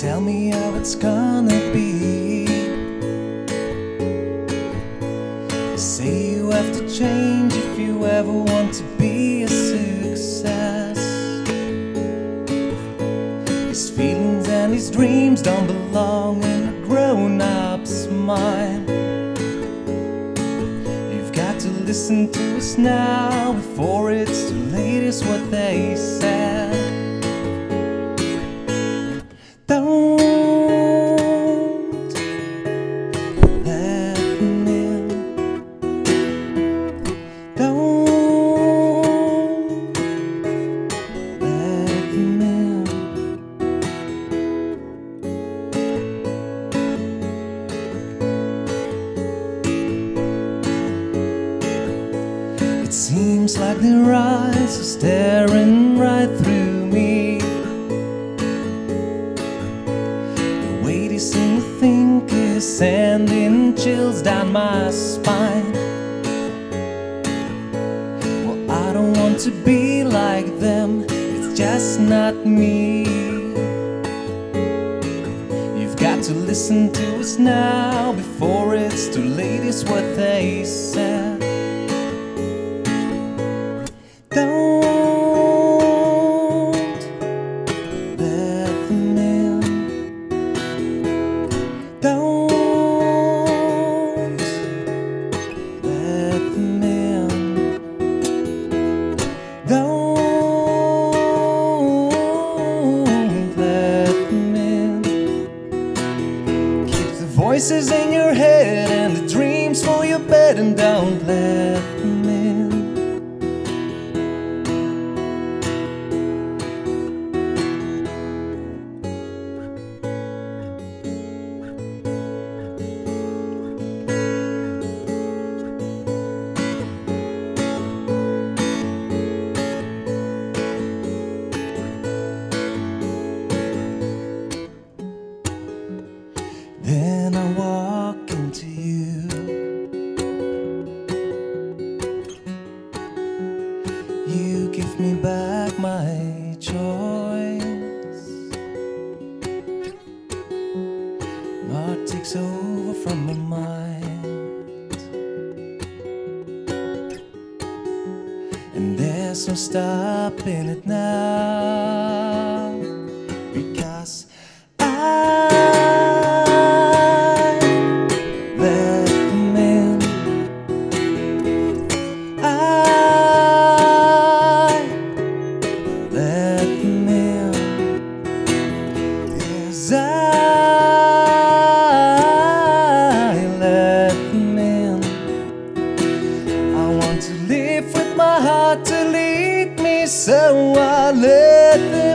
tell me how it's gonna be. Say you have to change if you ever want to be a success. His feelings and his dreams don't belong in a grown up's mind. You've got to listen to us now before it's too late, is what they said. Seems like their eyes are staring right through me. The way they seem to think is sending chills down my spine. Well, I don't want to be like them, it's just not me. You've got to listen to us now before it's too late, is what they said. Voices in your me back my choice. What takes over from my mind? And there's no stopping it now. são a letra.